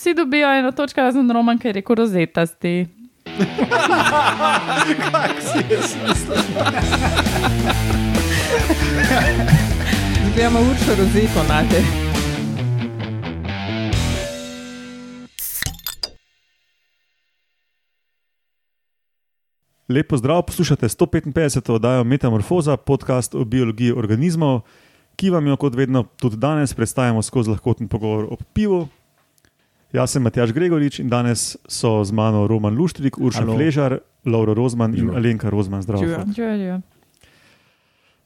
vsi dobijo eno točko, razen Roman, ki je rekel rozetasti. Dobijamo uršo rozeto na te. Lepo zdrav, poslušate 155. oddajo Metamorfoza, podcast o biologiji organizmov, ki vam jo kot vedno tudi danes predstavljamo skozi lahkoten pogovor o pivu. Jaz sem Matjaš Gregorič in danes so z mano Roman Luštrik, Urša Halo. Fležar, Laura Rozman in Živijo. Alenka Rozman. Zdravo. Živijo. Želijo.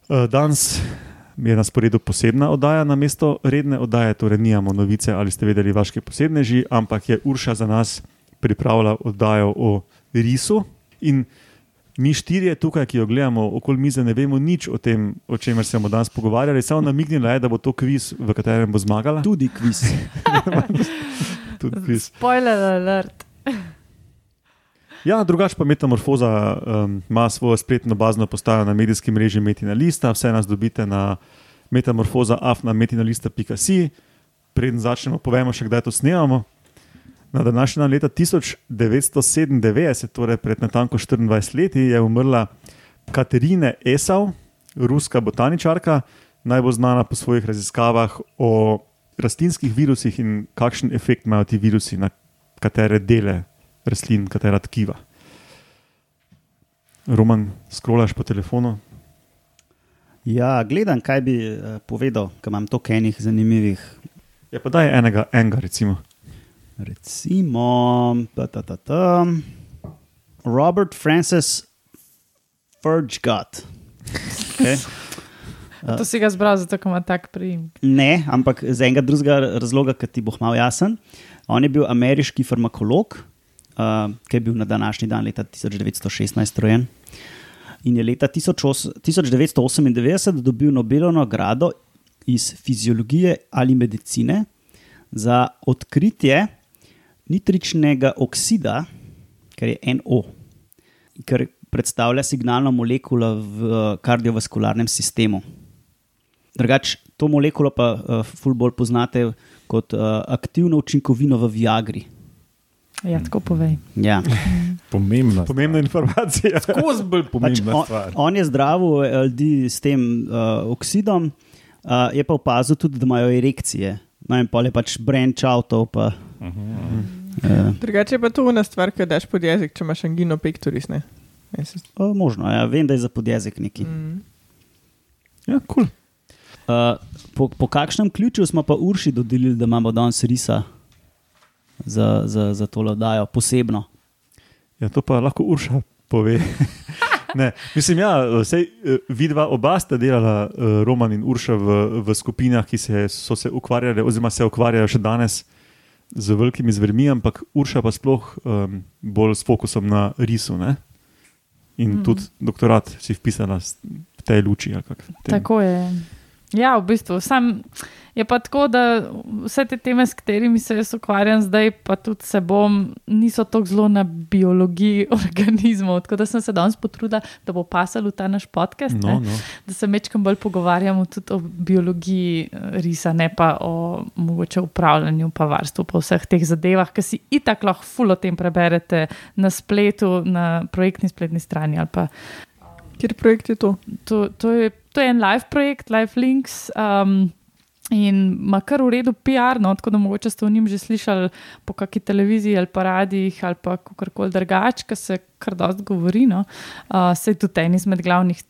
Eh, Danes je na sporedu posebna oddaja na mesto redne oddaje, torej nijamo novice ali ste vedeli vaške posebneži, ampak je Urša za nas pripravila oddajo o risu. In mi štirje tukaj, ki jo gledamo okoli mize, ne vemo nič o tem, o čemer se bomo danes pogovarjali. Samo namignila je, da bo to kviz, v katerem bo zmagala. Tudi kviz. Tudi kviz. Spoiler alert. Ja, drugače pa Metamorfoza um, ima svojo spletno bazno postajo na medijskem mreži Metina Lista. Vse nas dobite na metamorfoza.afnametinalista.si. Preden začnemo, povemo še, kdaj to snemamo. Na današnji dan leta 1997, torej pred natanko 24 leti, je umrla Katerina Esau, ruska botaničarka, najbolj znana po svojih raziskavah o rastlinskih virusih in kakšen efekt imajo ti virusi na katere dele rastlin, katera tkiva. Roman, skrolaš po telefonu. Ja, gledam, kaj bi uh, povedal, ker imam toliko enih zanimivih. Ja, pa daj enega, enega recimo. Recimo, ta, ta, ta, ta. Robert Francis Furgott. Okay. To si ga zbral, zato ima tak prijem. Ne, ampak z enega drugega razloga, ki ti bo malo jasen. On je bil ameriški farmakolog, uh, ki je bil na današnji dan leta 1916 rojen. In je leta 18- 1998 dobil Nobelovo nagrado iz fiziologije ali medicine za odkritje nitričnega oksida, kar je NO, kar predstavlja signalno molekulo v eh, kardiovaskularnem sistemu. Drugač, to molekulo pa uh, ful bolj poznate kot uh, aktivno učinkovino v Viagri. Ja, tako povej. Ja. Pomembna, Pomembna informacija. Skozi bolj Pač pomembna on, stvar. on je zdravil eh, ljudi s tem uh, oksidom, uh, je pa opazil tudi, da imajo erekcije. No, in pol je pač branch avto. Pa, uh, Drugače je pa to ena stvar, ki daš pod jezik, če imaš angino pectoris. Ne? Ne, se- uh, možno, ja, vem, da je za podjezik neki. Mm. Ja, cool. Uh, po, po kakšnem ključu smo pa Urši dodelili, da imamo danes risa za, za, za to oddajo, posebno? Ja, to pa lahko Urša pove. ne, mislim, ja, vsej, vidva oba sta delala, eh, Roman in Urša, v, v skupinah, ki se, so se ukvarjale, oziroma se ukvarjajo še danes z velikimi zvermi, ampak Urša pa sploh um, bolj s fokusom na risu. Ne? In mm. tudi doktorat si vpisala s- v tej luči. Tako je. Ja, v bistvu. Sam je pa tako, da vse te teme, s katerimi se jaz ukvarjam zdaj, pa tudi se bom, niso tako zelo na biologiji organizmov. Tako da sem se danes potrudila, da bo pasal v ta naš podcast, No, ne, no. da se mečkam bolj pogovarjamo tudi o biologiji eh, risa, ne pa o mogoče upravljanju, pa varstvu, pa vseh teh zadevah, ki si itak lahko ful o tem preberete na spletu, na projektni spletni strani ali pa Kjer projekt je to? to, to, je, to je en live projekt, Live Links. Um, In ima kar v redu PR, no, tako da mogoče ste o njim že slišali po kakšni televiziji ali pa radijih ali pa kakorkoli drugače, ker se kar dost govori. No. Uh, se tudi en izmed glavnih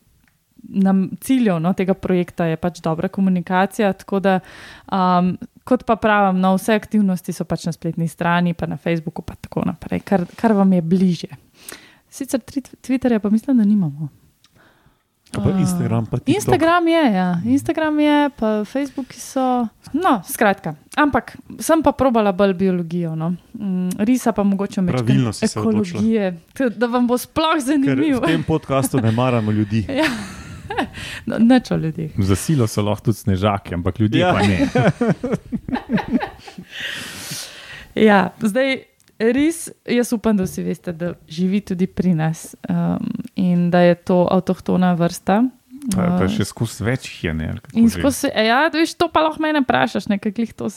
nam, ciljev no, tega projekta je pač dobra komunikacija. Tako da, um, kot pa pravim, no, vse aktivnosti so pač na spletni strani, pa na Facebooku, pa tako naprej, kar, kar vam je bliže. Sicer Twitterja pa mislim, da nimamo. Pa Instagram, pa TikTok. Instagram je, ja. Instagram je, pa Facebook so. No, skratka. Ampak sem pa probala bolj biologijo. No. Mm, Risa pa mogoče med ekologije, da vam bo sploh Ker zanimivo. v tem podkastu ne maramo ljudi. Ja. No, Neč o ljudeh. Za silo so lahko tudi snežaki, ampak ljudje ja. pa ne. Ja, zdaj, res, jaz upam, da vsi veste, da živi tudi pri nas um, in da je to avtohtona vrsta. Pa, pa Uh, še skozi več je. Ne, In skozi, ja, veš, to pa lahko mene vprašaš, nekaj, glih to,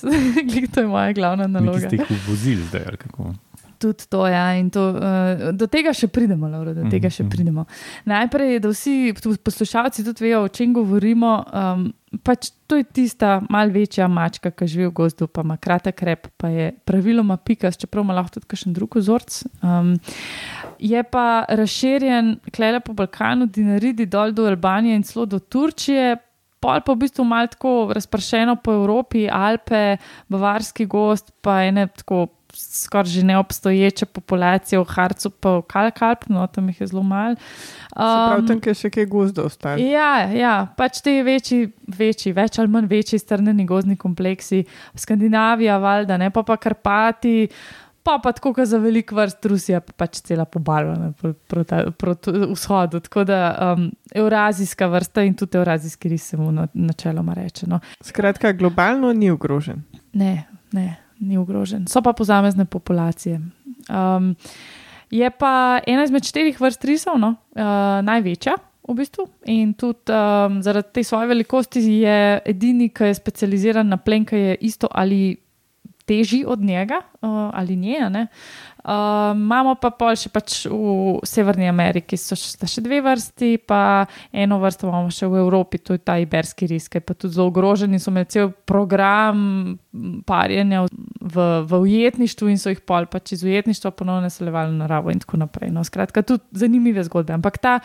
glih to je moja glavna naloga. ste jih vozili zdaj. ali kako. Tudi to, ja, in to, uh, do tega še pridemo, Laura, do tega še Mhm. pridemo. Najprej, da vsi poslušalci tudi vejo, o čem govorimo. Um, pač to je tista malce večja mačka, ki živi v gozdu, pa ima kratek rep, pa je praviloma pikas, čeprav ima lahko tudi kakšen drug vzorc. Um, je pa razširjen klele po Balkanu, Dinaridi dol do Albanije in celo do Turčije. Pol pa v bistvu malo tako razpršeno po Evropi, Alpe, Bavarski gost, pa ene tako skoraj že neobstoječe populacije v Harcu, pa v Kalkalp, no tam jih je zelo malo. Prav Um, tam, kjer še kaj gozda ostane. Ja, ja, pač te večji, večji, več ali manj večji strnjeni gozdni kompleksi, Skandinavija, valjda, ne pa pa Karpati. Pa pa tako, kot za velik vrst Rusija, pa pač cela pobarvana pro- proti proti vzhodu. Tako da um, evrazijska vrsta in tudi evrazijski ris se mu na- načeloma reče. No. Skratka, globalno ni ogrožen. Ne, ne, ni ogrožen. So pa posamezne populacije. Um, je pa ena izmed štirih vrst risov, no, uh, največja. V bistvu. In tudi um, zaradi te svoje velikosti je edini, ki je specializiran na plen, ki je isto ali težji od njega uh, ali nje. ne. Uh, imamo pa pol še pač v Severni Ameriki, so še, še dve vrsti, pa eno vrsto imamo še v Evropi, to je ta iberski ris, ki je pa tudi zelo ogrožen in so imeli cel program parjenja v, v ujetništvu in so jih pol pač iz ujetništva ponovno naseljevali v naravo in tako naprej. No, skratka, tudi zanimive zgodbe. Ampak ta,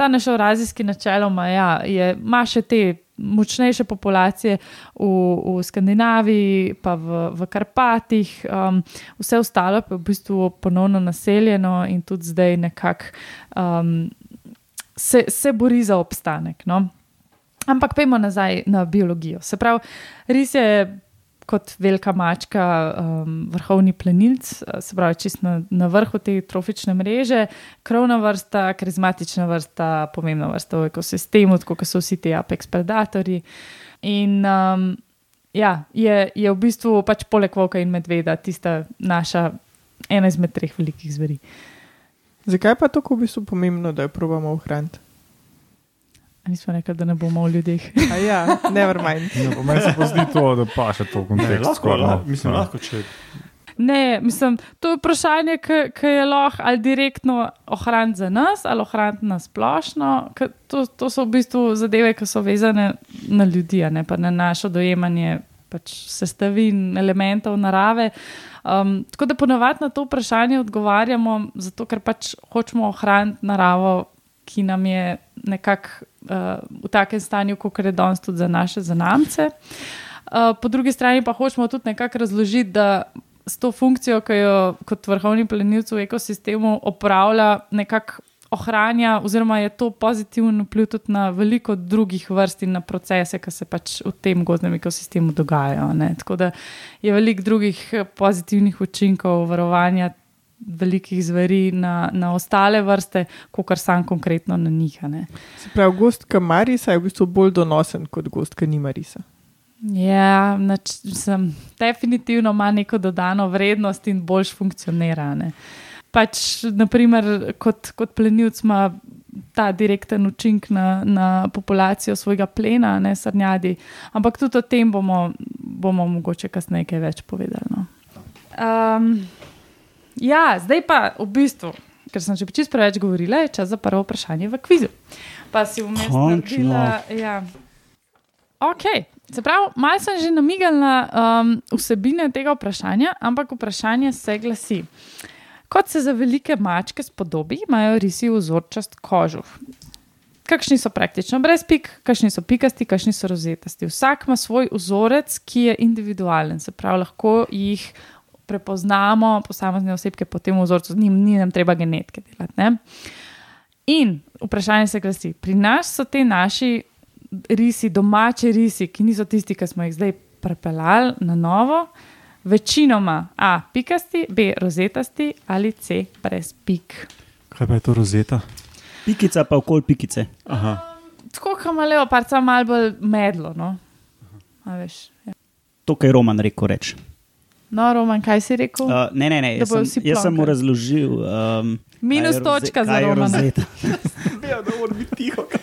ta naš evrazijski načeloma ja, je, ima še te močnejše populacije v, v Skandinaviji, pa v, v Karpatih, um, vse ostalo pa je v bistvu ponovno naseljeno in tudi zdaj nekako um, se, se bori za obstanek. No? Ampak pojmo nazaj na biologijo. Se pravi, res je kot velika mačka, um, vrhovni plenilc, se pravi, čist na, na vrhu te trofične mreže, krovna vrsta, karizmatična vrsta, pomembna vrsta v ekosistemu, tako kot so vsi ti apex predatorji. In um, ja, je, je v bistvu pač poleg volka in medveda tista naša ena izmed treh velikih zveri. Zakaj pa je tako v bistvu pomembno, da jo probamo ohraniti? Nismo rekli, da ne bomo v ljudeh. A ja, never mind. No, pa meni se pa zdi to, da pa še to v Ne, kontekst. lahko, skoraj, no. lahko, mislim, Ja. lahko, če Ne, mislim, to je vprašanje, ki je lahko ali direktno ohraniti za nas, ali ohraniti na splošno. ker To, to so v bistvu zadeve, ki so vezane na ljudi, a ne pa na našo dojemanje pač sestavin, elementov narave. Um, tako da ponavadi na to vprašanje odgovarjamo, zato ker pač hočemo ohraniti naravo, ki nam je nekako uh, v takem stanju, kot je danes tudi za naše zanamce. Uh, po drugi strani pa hočemo tudi nekako razložiti, da s to funkcijo, ki jo kot vrhovni plenilec v ekosistemu opravlja, nekako ohranja, oziroma je to pozitiven vpliv tudi na veliko drugih vrst in na procese, ki se pač v tem gozdnem ekosistemu dogajajo. Ne? Tako da je veliko drugih eh, pozitivnih učinkov varovanja velikih zveri na, na ostale vrste, kot sam konkretno na njih. a ne. Se pravi, gost, ki ima risa, je v bistvu bolj donosen kot gost, ki nima risa. Ja, nač, sem, definitivno ima neko dodano vrednost in boljš funkcionira. Ne. Pač, naprimer, kot, kot plenilc ima ta direkten učinek na, na populacijo svojega plena, ne srnjadi. Ampak tudi o tem bomo, bomo mogoče kasneje kaj več povedali. No. Um, ja, zdaj pa v bistvu, ker sem že čisto preveč govorila, je čas za prvo vprašanje v kvizu. Pa si vmes naredila. Ja. Ok, se pravi, malo sem že namigala na um, vsebine tega vprašanja, ampak vprašanje se glasi. Kot se za velike mačke spodobi, imajo risi vzorčast kožuh. Kakšni so praktično brez pik, kakšni so pikasti, kakšni so rozetasti. Vsak ima svoj vzorec, ki je individualen, se pravi, lahko jih prepoznamo, posamezne osebke po tem vzorcu, z njim ni nam treba genetike delati. Ne? In vprašanje se glasi: pri nas so ti naši risi, domači risi, ki niso tisti, ki smo jih zdaj prepeljali na novo, večinoma A, pikasti, B, rozetasti ali C, brez pik. Kaj pa je to rozeta? Pikica pa okoli pikice. Aha. Tako kot ima leopard, samo malo bolj medlo. No, veš, ja. To, kar je Roman rekel. Reč. No Roman, kaj si rekel? Uh, ne, ne, ne. Jaz sem, jaz sem mu razložil. Um, Minus kaj je roze- točka za kaj je Romana. rozeta. Ja, da mora biti tiho.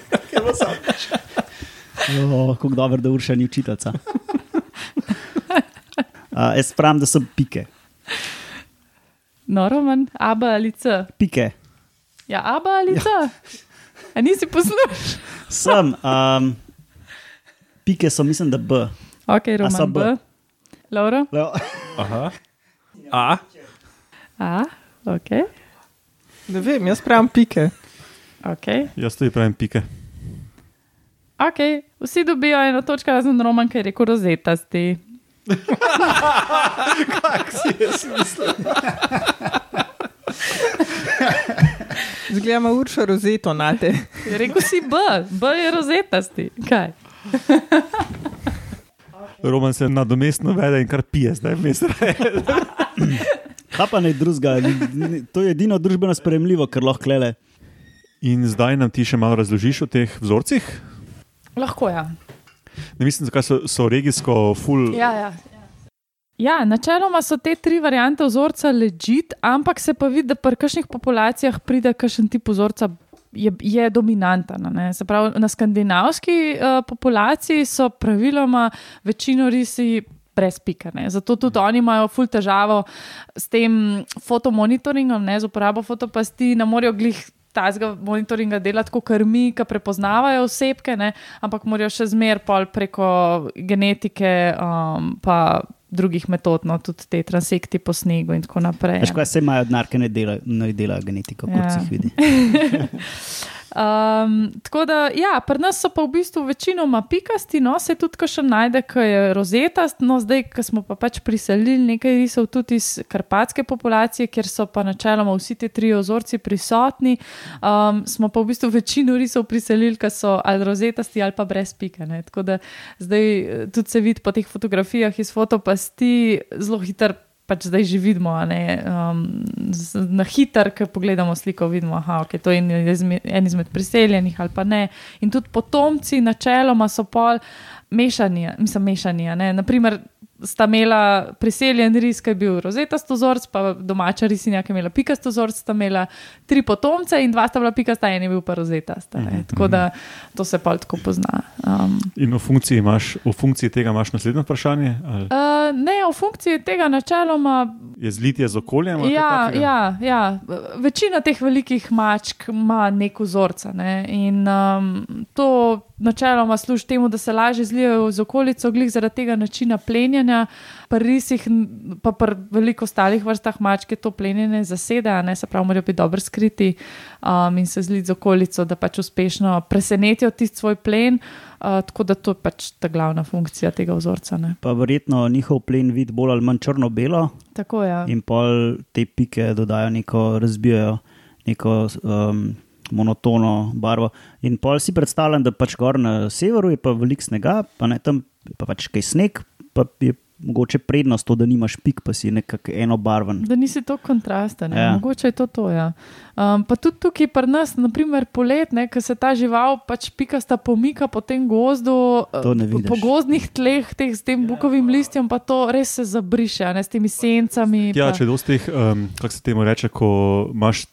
Oh, kako dobro, da urša ni učiteljica. Uh, jaz pravim, da so pike. No, Roman, aba ali c. Pike. Ja, aba ali c. A nisi poslušal? Sem. Um, pike so, mislim, da B. Ok, A so Roman B? B. Laura? Leo. Aha. A, A, ok. Ne vem, jaz pravim pike. Ok. Jaz tudi pravim pike. Ok, vsi dobijo eno točko, razen Roman, ki je rekel rozetasti. Zgledamo uršo rozeto na te. Je rekel si B, B je rozetasti. Kaj? Roman se nadomestno vede in kar pije, zdaj vmes. Kaj pa ne drugega? To je edino družbeno sprejemljivo, kar lahko klele. In zdaj nam ti še malo razložiš o teh vzorcih. Lahko ja. Ne mislim, zakaj so, so regijsko full. Ja, ja. Ja, načeloma so te tri variante vzorca ležit, ampak se pa vidi, da pri kakšnih populacijah pride kakšen tip vzorca. Je, je dominanten. ne. Se pravi, na skandinavski uh, populaciji so praviloma večino risi brez pika. Ne. Zato tudi oni imajo ful težavo s tem fotomonitoringom, ne, z uporabo fotopasti, ne morejo glih. Tazga monitoringa delati kot mi, ki prepoznavajo osebke, ne, ampak morajo še zmeraj pol preko genetike, um, pa drugih metod, no, tudi te transekti po snegu in tako naprej. Veš, kaj se imajo denar, ki ne delajo ne delajo genetiko, kot Ja. se jih vidi. Um, tako da, ja, pri nas so pa v bistvu večinoma pikasti, no, se tudi kar še najde, ki je rozetast. No, zdaj, ko smo pa pač priselili nekaj risov tudi iz karpatske populacije, kjer so pa načeloma vsi ti tri ozorci prisotni, um, smo pa v bistvu večino risov priselili, ki so ali rozetasti ali pa brez pika. Ne. Tako da zdaj eh, tudi se vidi po teh fotografijah iz fotopasti zelo hitro. Pač zdaj že vidimo, um, na hiter, ki pogledamo sliko, vidimo, da okay, to je en izmed, en izmed priseljenih ali pa ne. In tudi potomci, načeloma, so pol mešani, mislim, mešani. Naprimer, sta imela priseljen ris, ki je bil rozetast vzorc, pa domača risinja, ki je imela pikast vzorc, sta imela tri potomce in dva sta bila pikasta, en je bil pa rozetast. a ne. Tako da to se pol tako pozna. Um, In v funkciji, imaš, v funkciji tega imaš naslednje vprašanje? Ali uh, ne, v funkciji tega načeloma je zlitje z okoljem? Ja, ja, ja. Večina teh velikih mačk ima nek vzorca. Ne? In um, to načeloma služi temu, da se lažje zlijejo z okolico, glih zaradi tega načina plenjenja. Pri risih, pa pri veliko ostalih vrstah mačk je to plenjenje zasede, a ne se pravi, morajo biti dobro skriti um, in se zliti z okolico, da pač uspešno presenetijo tisti svoj plen. Uh, tako da to je pač ta glavna funkcija tega vzorca. Ne? Pa verjetno njihov plen vidi bolj ali manj črno-belo Tako je. Ja. in pol te pike dodajo neko, razbijajo neko um, monotono barvo. In pol si predstavljam, da pač gor na severu je pa veliko snega, pa ne tam je pa pač kaj sneg, pa je mogoče prednost to, da nimaš pik, pa si nekako enobarven. Da nisi tako kontrasten, ja. Ja. mogoče je to to. Ja. Um, pa tudi tukaj pri nas, naprimer polet, ko se ta žival pač pikasta pomika po tem gozdu, To eh, po, gozdnih tleh, teh, s tem bukovim listjem, pa to res se zabriše, a ne s temi sencami. Ja, pa- če dosti teh, um, kako se temu reče, ko imaš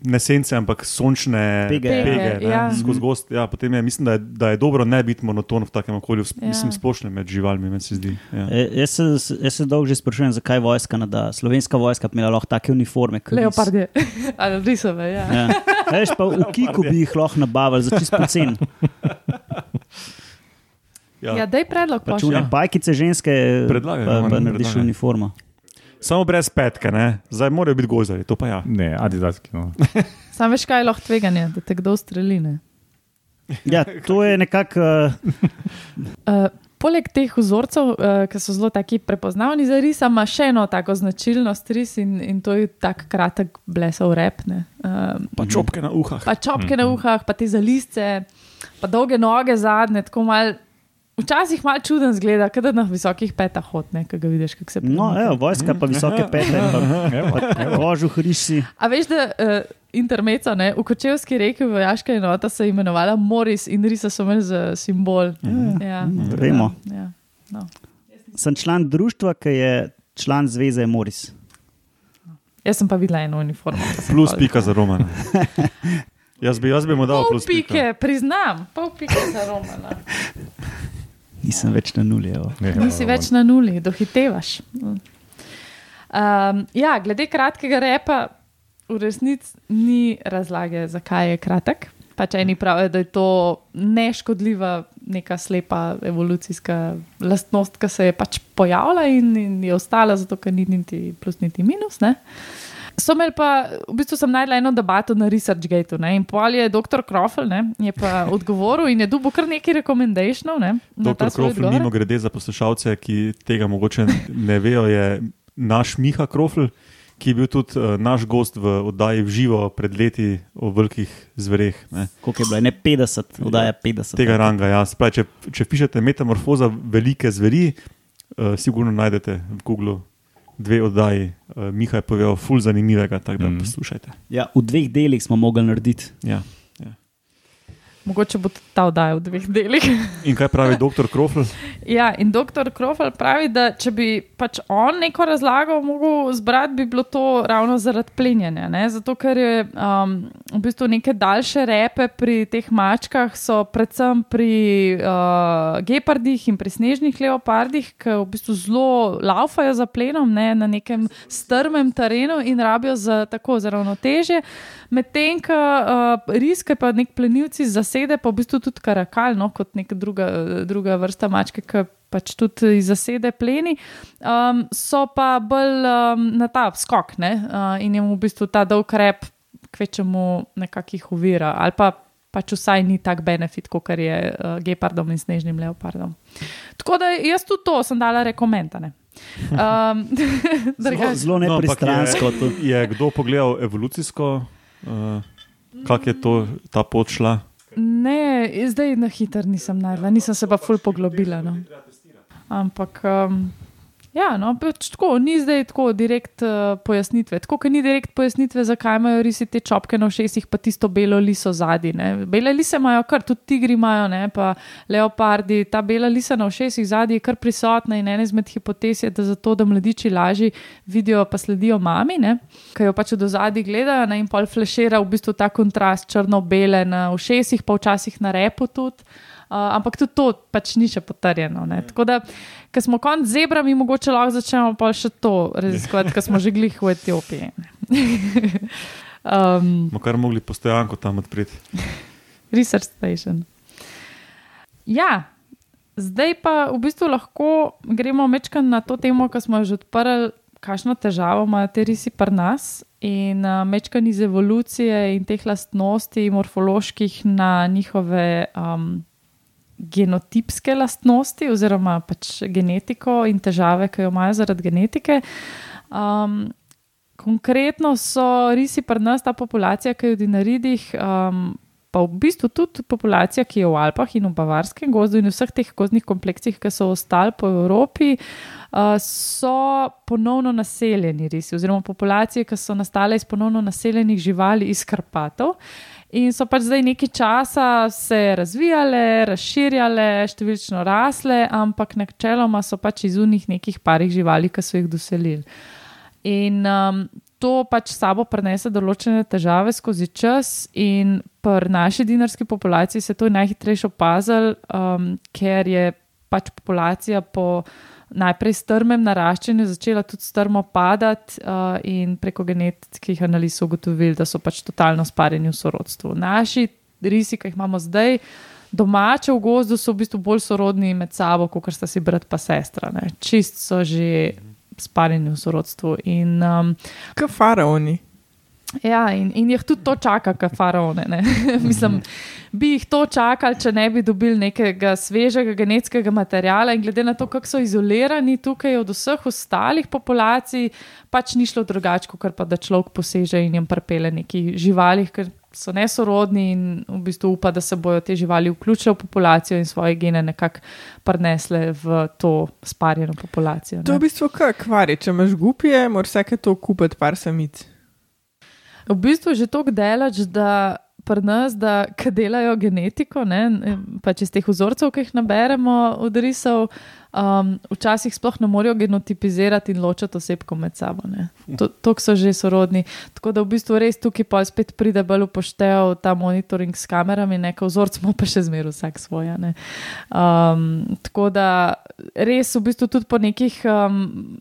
ne sence, ampak sončne Pege. pege Pege, ne, ja. skozi gost. Ja, potem je, mislim, da je, da je dobro ne biti monoton v takem okolju, Ja. mislim, splošno med živalmi, meni se zdi. Ja. E, jaz se, jaz se dolgo že sprašujem, zakaj vojska ne da. Slovenska vojska bi imela lahko take uniforme. Leopardje, ali risove. Ja. Ja. Veš, pa v Kiku bi jih lahko nabavili za čist pocen. Ja. Ja, daj predlog, Pač pošlji. une pajkice ženske, Predlagaj, pa, Roman, pa narediš predlagaj. uniformo. Samo brez petke, ne? zdaj morajo biti gozari, to pa ja. ne, adidaski. No. Sam veš, kaj je lahko tveganje, da te kdo streli. ne? Ja, to je nekako. Uh, Uh, poleg teh vzorcev, uh, ki so zelo taki prepoznavni za ris, ima še eno tako značilnost ris in, in to je tak kratek blesov rep. ne. Um, Pa čopke na uhah. pa čopke na uhah, pa te zalizce, pa dolge noge zadnje, tako mal. Včasih malo čuden zgleda, kot da na visokih petah hodne, ki ga vidiš, kako se no, premika. evo, vojska pa visoke pete, pa kožu hriši. A veš, da uh, intermeco, ne, v Kočevski reki vojaška enota se je imenovala Moris in risa so imeli za simbol. Ja, tako da, vemo. Ja, no. Sem član društva, ki je član zveze Moris. Jaz sem pa videla eno uniformo. Plus pika za Romana. Jaz bi, jaz bi mu dal Pol plus pike, priznam, pol pike za Romana. Nisem več na nuli. evo. Ne, Nisi več na nuli, dohitevaš. Um, ja, glede kratkega repa, v resnici ni razlage, zakaj je kratek. Pač eni pravijo, da je to neškodljiva, neka slepa evolucijska lastnost, ki se je pač pojavila in, in je ostala, zato ker ni niti plus, niti minus. Ne? So imeli pa, v bistvu sem najdel eno debato na ResearchGateu ne? in pol je dr. Krofel ne? je pa odgovoril in je dubo kar nekaj rekomendationov. Ne? Krofl, odgovor. mimo grede za poslušalce, ki tega mogoče ne vejo, je naš Miha Krofl, ki je bil tudi uh, naš gost v oddaji v živo pred leti o velikih zvereh. Ne. Koliko je bilo? Ne 50, oddaja 50. Tega ranga, ja. Se Pravi, če, če pišete metamorfoza velike zveri, uh, sigurno najdete v Googlu dve oddaji. Uh, Miha je povedal, ful zanimivega, tako da mm. poslušajte. Ja, v dveh delih smo mogli narediti. Ja. Mogoče bo ta oddaja v dveh delih. In kaj pravi doktor Krofl? ja, in dr. Krofel pravi, da če bi pač on neko razlago mogel zbrati, bi bilo to ravno zaradi plenjenja. Ne? Zato, ker je um, v bistvu neke daljše repe pri teh mačkah, so predvsem pri uh, gepardih in pri snežnih leopardih, ki v bistvu zelo laufajo za plenom ne? na nekem strmem terenu in rabijo za tako za ravnotežje. Medtem, ko uh, riske pa nek plenilci zasede, pa v bistvu tudi karakal, no, kot neka druga, druga vrsta mačke, ki pač tudi iz zasede pleni, um, so pa bolj um, na ta skok ne, uh, in jim v bistvu ta dolg rep kvečemu nekakih ovira ali pa. Pač vsaj ni tak benefit, kot je uh, gepardom in snežnim leopardom. Tako da jaz tudi to sem dala rekomendane. Um, Zelo, zelo No, nepristransko. to- je, je kdo pogledal evolucijsko, uh, kako je to, ta pot šla? Ne, zdaj na hiter nisem najdela, nisem se pa ful poglobila. No. Ampak, um, ja, no, pač tako, ni zdaj tako direkt uh, pojasnitve. Tako, ker ni direkt pojasnitve, zakaj imajo risi te čopke na všesih, pa tisto belo liso zadnji. Bele lise imajo kar, tudi tigri imajo, ne, pa leopardi. Ta bela lisa na všesih zadnji je kar prisotna in ena izmed hipotez je, da zato, da mladiči lažje vidijo, pa sledijo mami, ki jo pač do zadnji gledajo ne, in pol flešira v bistvu ta kontrast črno-bele na všesih, pa včasih na repu tudi. Uh, ampak tudi to pač ni še potrjeno. Ne. Tako da, ker smo konc zebrami, mogoče lahko začnemo pa še to raziskovati, ker smo že glih v Etiopiji. um, Mo kar mogli postojanko tam odpreti. Research Station. Ja, zdaj pa v bistvu lahko gremo mečkam na to temo, ki smo jo že odprli, kakšno težavo imajo te risi pri nas. In uh, mečkam iz evolucije in teh lastnosti, morfoloških, na njihove um, genotipske lastnosti, oziroma pač genetiko in težave, ki jo imajo zaradi genetike. Um, konkretno so risi pri nas, ta populacija, ki je v Dinaridih, um, pa v bistvu tudi populacija, ki je v Alpah in v Bavarskem gozdu in vseh teh gozdnih kompleksih, ki so ostali po Evropi, uh, so ponovno naseljeni risi, oziroma populacije, ki so nastale iz ponovno naseljenih živali iz Karpatov. In so pač zdaj nekaj časa se razvijale, razširjale, številčno rasle, ampak načeloma so pač iz unih nekih parih živali, ki so jih doselili. In um, to pač sabo prenese določene težave skozi čas, in pri naši dinarski populaciji se to je najhitrejše opazilo, um, ker je pač populacija po najprej strmem naraščanju začela tudi strmo padati, uh, in preko genetskih analiz so ugotovili, da so pač totalno sparjeni v sorodstvu. Naši risi, ki jih imamo zdaj, domače v gozdu, so v bistvu bolj sorodni med sabo, kot sta si brat pa sestra. Ne. Čist so že sparjeni v sorodstvu. In, um, Kot faraoni. Ja, in, in jih tudi to čaka, kot faraone. ne. Mislim, bi jih to čakali, če ne bi dobili nekega svežega genetskega materiala. In glede na to, kako so izolirani tukaj od vseh ostalih populacij, pač ni šlo drugače, kot pa da človek poseže in jim prepele neki živali, ker so nesorodni in v bistvu upa, da se bodo te živali vključile v populacijo in svoje gene nekako prenesle v to sparjeno populacijo. To je v ne. bistvu kot kvari. Če imaš gupije, moraš vsake to kupiti par samic. V bistvu že tako delač, da pri nas, da delajo genetiko, ne, pač iz teh vzorcev, ki jih naberemo od risov, um, včasih sploh ne morejo genotipizirati in ločiti osebko med sabo. To so že sorodni. Tako da v bistvu res tukaj pa spet pride bolj upoštev ta monitoring s kamerami, nekaj vzorc smo pa še zmeraj vsak svoja. Um, tako da res v bistvu tudi po nekih um,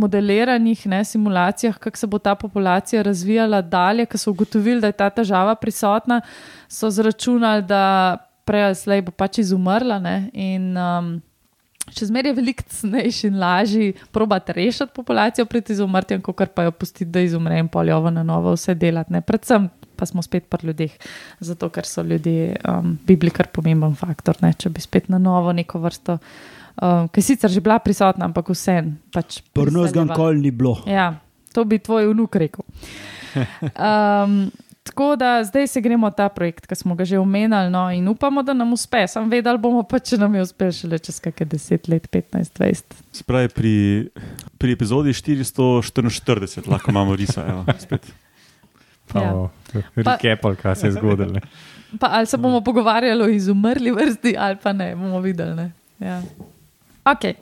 modeliranih ne, simulacijah, kako se bo ta populacija razvijala dalje, ko so ugotovili, da je ta težava prisotna, so zračunali, da prej ali slej bo pač izumrla. Ne, in, um, Še zmeraj je veliko cenejši in lažji probati rešiti populacijo pred izumrtjem, kot pa jo pustiti, da izumre in poljovo na novo vse delati. Ne. Predvsem pa smo spet pri ljudeh, zato ker so ljudje, um, bibli kar pomemben faktor. Ne. Če bi spet na novo neko vrsto, um, ki sicer že bila prisotna, ampak vsem. Pač Prvo zgolj nikoli ni bilo. Ja, to bi tvoj vnuk rekel. Um, Tako da zdaj se gremo ta projekt, ki smo ga že omenjali, no, in upamo, da nam uspe. Sam vedel bomo pa, če nam je uspel šele čez kakšne 10 let, 15, 20. Spravi pri, pri epizodi 444, lahko imamo risa, evo, spet. Ja. Rekepal, kaj se je zgodilo. Pa ali se bomo pogovarjali o izumrli vrsti, ali pa ne, bomo videli. Ja. Ok.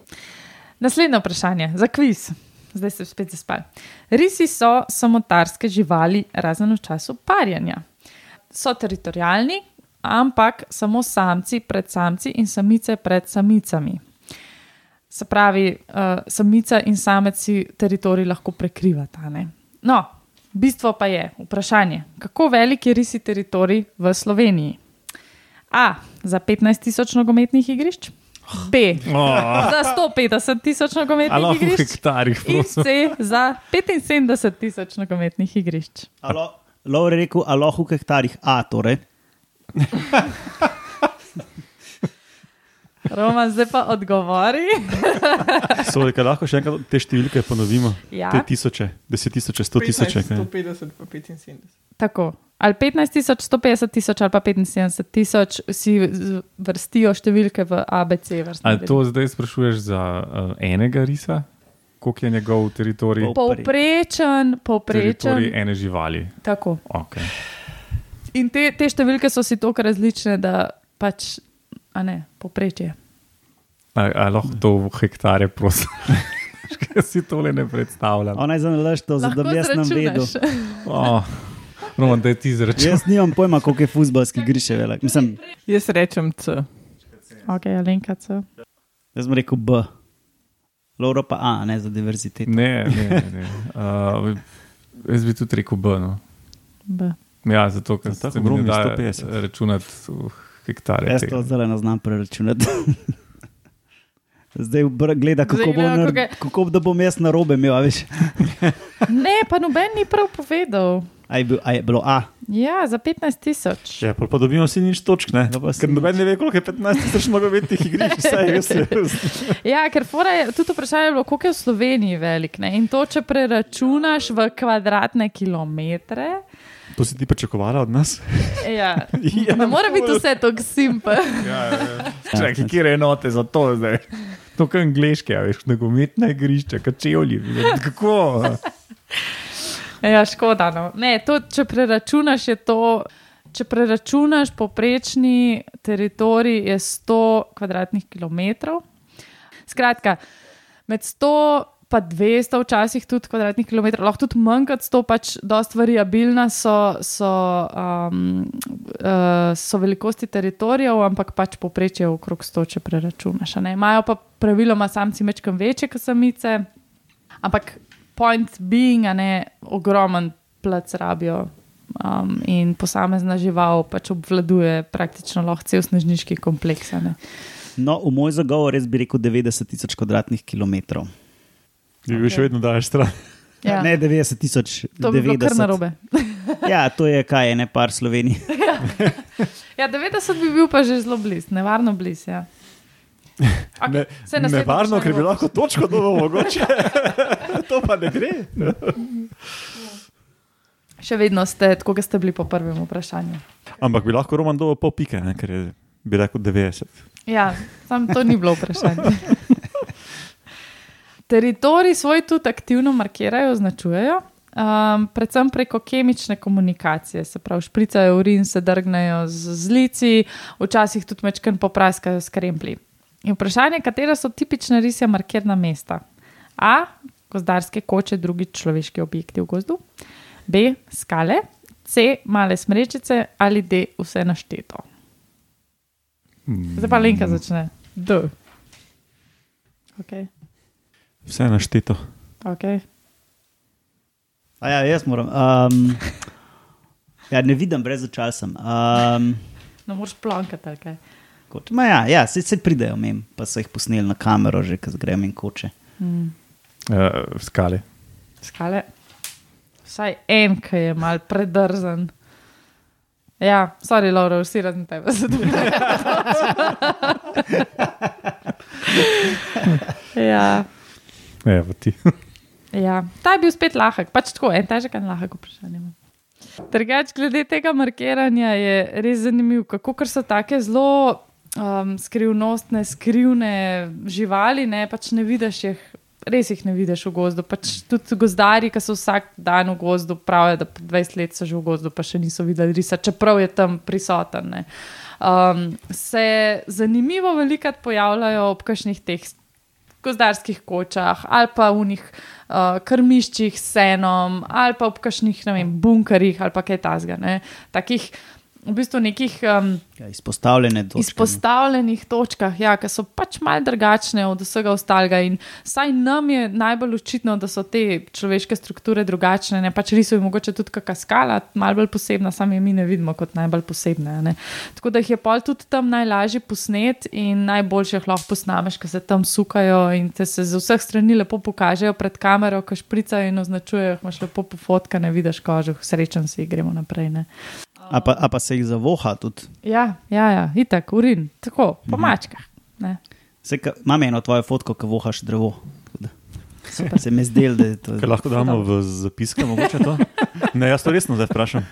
Naslednje vprašanje za kviz zdaj se spet zaspal. Risi so samotarske živali, razen v času parjanja. So teritorijalni, ampak samo samci pred samci in samice pred samicami. Se pravi, uh, samica in samec si teritorij lahko prekrivata. Ne? No, bistvo pa je vprašanje, kako velik je risi teritorij v Sloveniji? A. Za 15 tisoč nogometnih igrišč. B oh. za 150 tisoč nogometnih igrišč. Hektarih, in C za 75 tisoč nogometnih igrišč. Lov je rekel, aloh v hektarih A, torej. Roman, zdaj pa odgovori. Soli, lahko še enkrat te številke ponovimo? Ja. Te tisoče, deset tisoče, sto tisoče. 150 pa 75. Tako. Ali 15 tisoč, 150 tisoč ali pa 75 tisoč, si vrstijo številke v ABC. Ali to zdaj sprašuješ za uh, enega risa? Koliko je njegov teritorij? Povprečen, povprečen. Teritorij ene živali. Tako. Okay. In te, te številke so si tako različne, da pač a ne, poprečje. Ali lahko to v hektare, prosim? Kaj si tole ne predstavljam? Ona je za nalaž to, da bi jaz nam vedel. Oh, Roman, da je ti zračun. Jaz nimam pojma, koliko je futbalski griše velik. Mislim, jaz rečem C. Ok, Alenka C. Jaz sem rekel B. Laura pa A, ne za diverziteto. Ne, ne, ne. Uh, jaz bi tudi rekel B. No. B. Ja, zato ker se mi da računati. Uh, hektare. Jaz to zdaj ne znam preračunati. Zdaj gleda, kako, zdaj, bo, nar, kako da bom jaz na robe imel. ne, pa noben ni prav povedal. A je, bil, a je bilo A? Ja, za 15 tisoč. Ja, pa, dobimo vsi nič točk, ne? No, ker noben ne ve, koliko je 15 tisoč nogometnih igrišč. ja, ker je tudi vprašanje, bilo, koliko je v Sloveniji velik. Ne? In to, če preračunaš v kvadratne kilometre. To si ti pričakovala od nas? Ja. ja, ne more biti vse tako simpel. ja, ja, ja. Čakaj, kje je enote za to zdaj? To je angliške, veš, nogometne igrišče, kačevlji. Kako? Ja, škoda. No. Ne, to, če preračunaš, je to. Če preračunaš, poprečni teritorij je 100 km2. Skratka, med 100 pa 200, včasih tudi kvadratnih km, lahko tudi manj kot 100, pač dosta variabilna so, so, um, uh, so velikosti teritorijev, ampak pač poprečje okrog 100, če preračunaš. Imajo pa praviloma samci mečkam večje kot samice, ampak point being, ne ogromen plac rabijo. Um, in posamezna žival pač obvladuje praktično lahko cel snežniški kompleks. No, v moj zagovor res bi rekel 90 tisoč kvadratnih kilometrov. Bi bil okay. še vedno daš stran. Ja. Ne, 90 tisoč. To bi bilo kar narobe. ja, to je kaj, ne par Sloveniji. ja, 90 bi bil pa že zelo blizu, nevarno blizu. Ja. Okay, ne, nevarno, ker bi lahko točko dobro mogoče. to pa ne gre. Še vedno ste, tako kot ste bili po prvem vprašanju. Ampak bi lahko Roman dobil pol pike, ne, ker je bi rekel 90. Ja, sam to ni bilo vprašanje. Teritorij svoj tudi aktivno markirajo, označujejo, um, predvsem preko kemične komunikacije, se pravi, špricajo urin, se drgnejo z, z lici, včasih tudi mečken popraskajo s kremplji. In vprašanje, katera so tipična risja markirna mesta? A. Gozdarske koče, drugi človeški objekti v gozdu, B. Skale, C. Male smrečice ali D. Vse našteto. Zdaj pa Lenka začne. D. Okay. Vse našteto. Okay. A ja, jaz moram. Um, ja, ne vidim, brez očal sem. Um, No, moraš plankati, ali kaj. Kot, ma ja, ja se, se pridejo mem, pa so jih posneli na kamero, že ko zgrem in koče. Hmm. Uh, skale. Skale. Vsaj en, ki je mal predrzen. Ja, sorry, Laura, vsi razen tebe se ja, Evo ti. ja, ta je bil spet lahek, pač tako, en težek in lahek vprašanje. Drugač, glede tega markiranja je res zanimivo, kako ker so take zelo um, skrivnostne, skrivne živali, ne, pač ne vidiš jih, res jih ne vidiš v gozdu. Pač tudi gozdari, ki so vsak dan v gozdu, pravijo, da po 20 let so že v gozdu, pa še niso videli risa, čeprav je tam prisoten. Ne. Um, se zanimivo velikrat pojavljajo ob kakšnih teh gozdarskih kočah ali pa v njih uh, krmiščih s senom ali pa ob kakšnih ne vem, bunkerjih ali pa kaj tasga. ne. Takih v bistvu nekih um, Ja, izpostavljene točke. ne. izpostavljenih točkah, ja, ki so pač malo drugačne od vsega ostalega. In saj nam je najbolj očitno, da so te človeške strukture drugačne. Ne? Pač riso je mogoče tudi kakšna skala, malo bolj posebna, sami mi ne vidimo kot najbolj posebne. Ne? Tako da jih je pol tudi tam najlažje posnet in najboljše jih lahko posnameš, ker se tam sukajo in te se z vseh strani lepo pokažejo pred kamero, ko špricajo in označujejo, imaš lepo pofotkane, vidiš kožo, srečen si, gremo naprej. Ne? A pa, a pa se jih zavoha tudi. Ja, ja, ja, itak, urin, tako, po mačkah. Ne. Se, ka, imam eno tvojo fotko, ki vohaš drevo. Da Se mi zdel, da je to. Kaj lahko damo v zapiske, mogoče to? Ne, jaz to resno zdaj vprašam.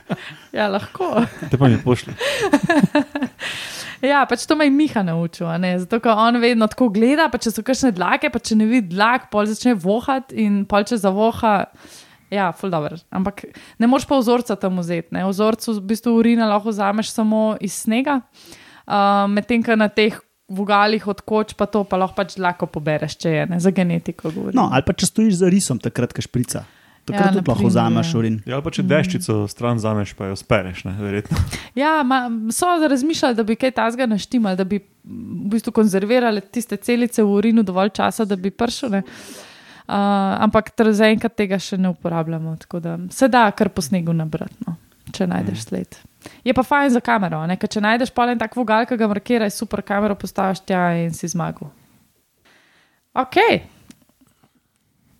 Ja, lahko. Te pa mi pošli. Ja, pač to me je Miha naučil, a ne? zato ker on vedno tako gleda, pa če so kakšne dlake, pa če ne vidi dlak, pol začne vohati in pol če zavoha. Ja, ful dobro. Ampak ne moreš pa vzorca tam vzeti. Ne? Vzorcu v bistvu urina lahko vzameš samo iz snega, uh, medtem ko na teh vogalih od koč pa to pa lahko pač dlako pobereš, če je ne, za genetiko govorim. No, ali pa če stojiš za risom, takrat, ko šprica. Takrat Ja, tudi lahko vzameš ja. urin. Ja, ali pa če deščico stran zameš, pa jo spereš, ne, verjetno. Ja, ma, so razmišljali, da bi kaj tasga naštimali, da bi v bistvu konzervirali tiste celice v urinu dovolj časa, da bi pršile. Uh, ampak zaenkrat tega še ne uporabljamo. tako da Se da kar po snegu nabrati, no, če najdeš sled. Je pa fajn za kamero, ne? ker če najdeš pa en tak vogal, ki ga markira, je super kamero postaviš tja in si zmagal. Ok.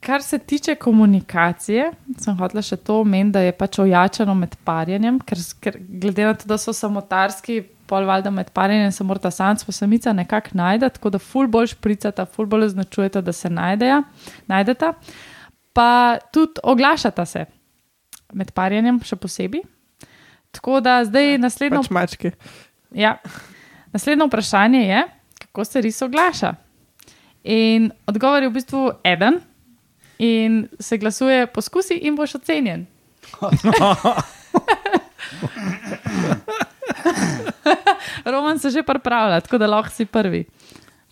Kar se tiče komunikacije, sem hotela še to omeniti, da je pač ojačano med parjenjem, ker, ker glede na to, da so samotarski, pol valjda med parjenjem se morata samc pa samica nekako najti, tako da ful bolj špricata, ful bolj označujeta, da se najdeja, najdeta. Pa tudi oglašata se med parjenjem, še posebej. Tako da zdaj naslednjo Pač mačke. Ja. Naslednje vprašanje je, kako se ris oglaša. In odgovor je v bistvu eden, in se glasuje, poskusi in boš ocenjen. Roman se že pripravlja, tako da lahko si prvi.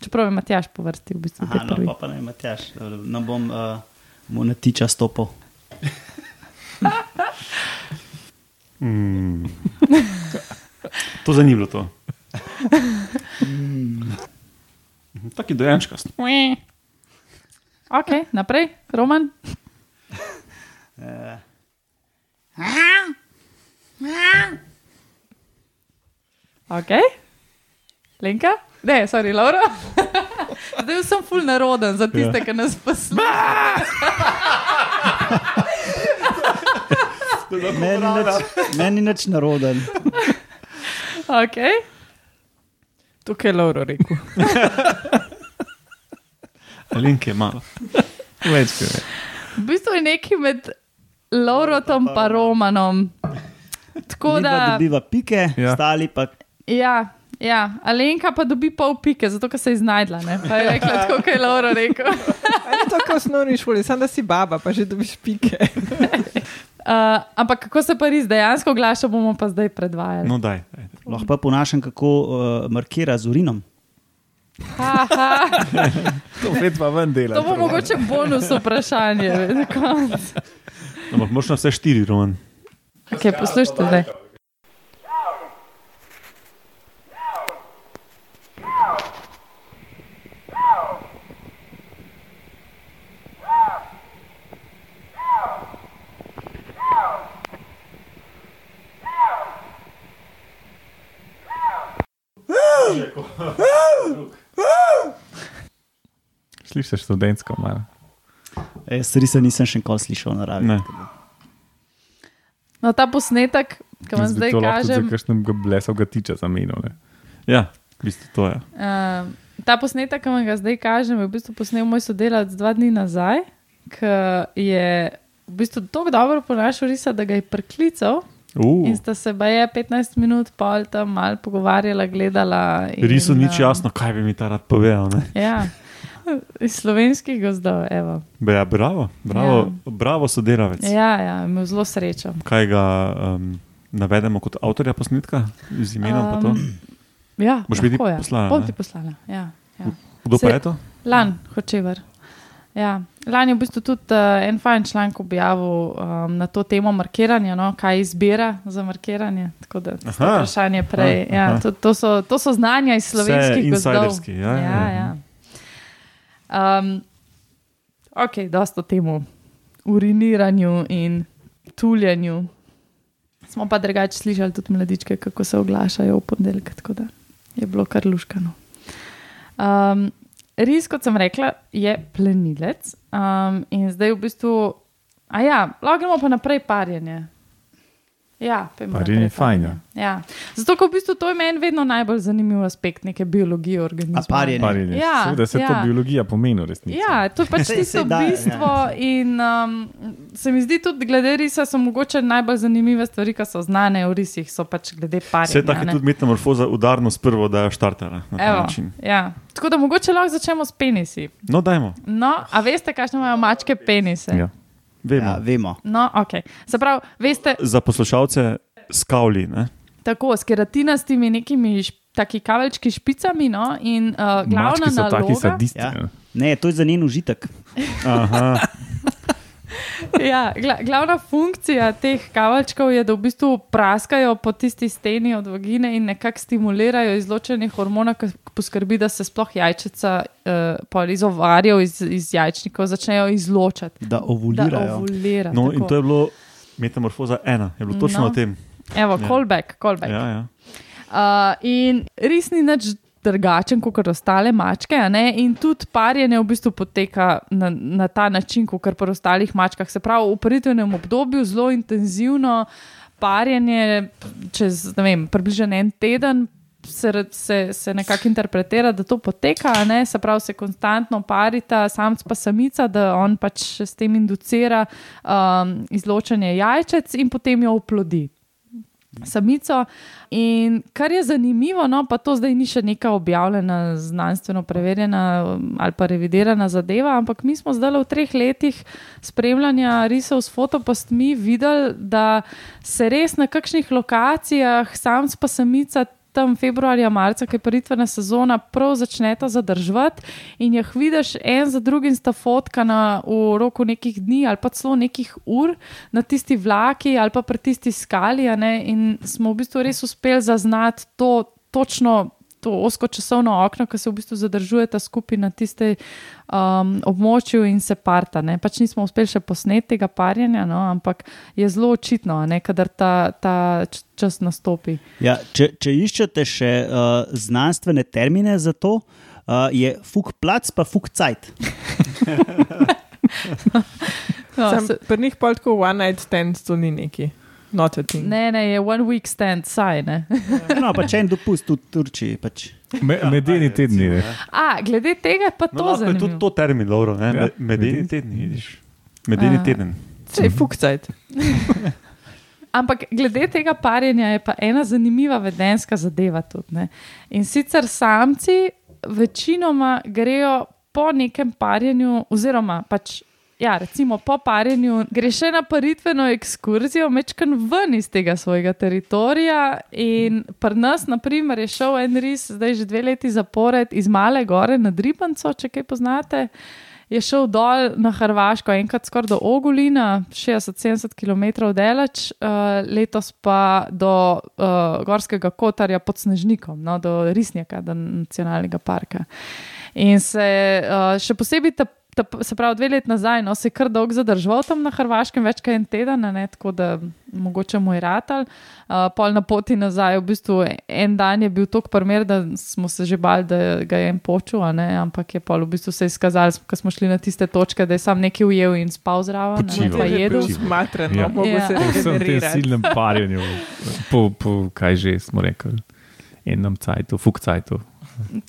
Čeprav je Matjaš po vrsti, v bistvu Aha, no, pa, pa ne, Matjaš, no bom uh, mu na tiča stopil. Mm. To za ni bilo to. Taki dojenčkast. Ok, naprej, Roman. Uh, Ok, Lenka, ne, sorry, Laura. Zdaj sem full naroden za tiste, ja. ki nas poslušajo. meni, nič, meni nič naroden. Okay. Tukaj je Lauro rekel. Link je malo. Več kot je. V bistvu je nekaj med Laurotom in Romanom. Tako Midva da, dobiva pike, ja. stali pa ja, ja, Alenka pa dobi pol pike, zato ker se je znajdla. Ne? Pa je rekla, tako kot je Lauro rekel. Ali to, kot v osnovni šoli, samo da si baba, pa že dobiš pike. Uh, ampak kako se pa res dejansko oglaša, bomo pa zdaj predvajali. No, daj. daj. lahko pa ponašam, kako uh, markira z urinom. Ha, ha. To pa ven dela. To bo mogoče bonus vprašanje. na koncu. Ampak moraš na vse štiri, Roman. Okay, poslušajte zdaj. Slišiš študentsko malo. Jaz res nisem še nikoli slišal na radiju. Ne. No, ta posnetek, ki vam zdaj tudi kažem, Za kakšnem blesov ga tiče zamenil. ne. Ja, v bistvu to je. uh, ta posnetek, ki vam ga zdaj kažem, je v bistvu posnel moj sodelavec dva dni nazaj, ki je v bistvu tako dobro ponašal risa, da ga je preklical. Uh, In sta se baje 15 minut pol tam malo pogovarjala, gledala. nič um, jasno, kaj bi mi ta rad povedal. ne. Ja, iz slovenskih gozdov. evo. Ja, bravo, bravo, ja. bravo sodelavec. Ja, ja, imel zelo srečo. Kaj ga um, navedemo kot avtorja posnetka, z imenom? Um, Ja, Boš lahko, ja. poslala, Bom ti poslala. Ja, ja. Kdo pa je to? Lan, hočever. Ja. Lani je v bistvu tudi uh, en fajn članek objavil um, na to temo markiranja, no, kaj izbira za markiranje. Tako da to Aha. vprašanje prej. Aha, Ja, aha. to, to, so, to so znanja iz slovenskih gozdov. ja, ja, ja, ja. ja. Um, ok, dosta o temu uriniranju in tuljenju. Smo pa drugače slišali tudi mladičke, kako se oglašajo v ponedeljek, tako da je bilo kar luškano. Um, res, kot sem rekla, je plenilec um, in zdaj v bistvu, a ja, lahko gremo pa naprej parjenje. Ja, naprej je fajn, parjenje. Ja. Zato, ker v bistvu to je meni vedno najbolj zanimiv aspekt neke biologije organizma. Parjenje? Parjenje. Ja, Seveda se to ja. biologija pomeni v resnici. Ja, to je pač tisto da, ja. bistvo. In um, se mi zdi tudi, glede risa, so mogoče najbolj zanimive stvari, ki so znane v risih, so pač glede parjenja. Vse tako je tudi metamorfoza udarno s prvo, da je štartala na ta Evo, način. ja. Tako da mogoče lahko začnemo s penisi. No, dajmo, No, a veste, kakšne imajo mačke penise? Ja. Vemo. Ja, vemo. No, ok. Se pravi, veste, Za poslušalce skavli, ne? tako s keratinastimi nekimi taki kaveljčki špicami, no, in uh, glavna Mački naloga. sadisti. Ja. ne. Ne, to je za njen užitek. Aha, Ja, gla, glavna funkcija teh kavalčkov je, da v bistvu praskajo po tisti steni od vagine in nekako stimulirajo izločanje hormona, ki poskrbi, da se sploh jajčica uh, iz ovarjev, iz, iz jajčnikov začnejo izločati. Da Da ovulirajo. ovulira. no, tako. in to je bilo metamorfoza ena, je bilo točno No. o tem. Evo, Ja. callback, callback. Ja, ja. Uh, in res ni nič drugačen kot ostale mačke, in tudi parjenje v bistvu poteka na, na ta način, kot pri ostalih mačkah. Se pravi, v paritvenem obdobju zelo intenzivno parjenje, čez vem, približno en teden. Se, se, se nekako interpretira, da to poteka, ne? se pravi, se konstantno parita, samc pa samica, da on pač s tem inducira um, izločanje jajčec in potem jo oplodi samico. In kar je zanimivo, no, pa to zdaj ni še neka objavljena, znanstveno preverjena um, ali pa revidirana zadeva, ampak mi smo zdaj v treh letih spremljanja risov s fotopostmi videli, da se res na kakšnih lokacijah samc pa samica. Tam februarja, marca, ki je paritvena sezona, prav začneta zadržati in jih vidiš en za drugim, sta fotkana v roku nekih dni ali pa celo nekih ur na tisti vlaki ali pa pri tisti ne, In smo v bistvu res uspeli zaznati to točno. To osko časovno okno, ki se v bistvu zadržujeta skupaj na tistem um, območju in se parta. Ne. Pač nismo uspeli še posneti tega parjenja, no, ampak je zelo očitno, a ne, kadar ta, ta čas nastopi. Ja, če, če iščete še uh, znanstvene termine za to, uh, je fuk plac, pa fuk cajt. No, Sam se, pri njih pol tako one night stand, to ni neki. Not a thing. ne, ne, je one week stand, saj ne. No, pa če en dopust v Turčiji. Pač. Me, medeni tedni. ne. A, glede tega je pa No, to lahko je tudi to termin, dobro, ne? Ja. Ja. Medeni teden, vidiš. Medeni A. teden. Če je fukcajt. Ampak glede tega parjenja je pa ena zanimiva vedenska zadeva tudi. Ne? In sicer samci večinoma grejo po nekem parjenju, oziroma pač ja, recimo po parjenju greš na paritveno ekskurzijo, mečkan ven iz tega svojega teritorija. In pri nas, na primer, je šel en ris, zdaj že dve leti zapored iz Male Gore na Dribanco, če kaj poznate. Je šel dol na Hrvaško, enkrat skoraj do Ogulina, 60-70 km daleč, uh, letos pa do uh, Gorskega kotarja pod Snežnikom, no, do Risnjaka, do nacionalnega parka. In se uh, še posebej ta ta, se pravi, dve leti nazaj, no, se je kar dolgo zadržal tam na Hrvaškem, več kot en teden, ne, tako da mogoče mu je ratal. Uh, pol na poti nazaj, v bistvu en dan je bil tako primer, da smo se že bali, da ga je en počul, ampak je pol v bistvu se izkazali, ko smo šli na tiste točke, da je sam nekaj ujel in spal zraven. Počival. Pa jedel. Smatren, Ja. no, mogo Ja. se Po vsem tem silnem parjenju, po, po kaj že smo rekli, enem cajtu, fukcajtu.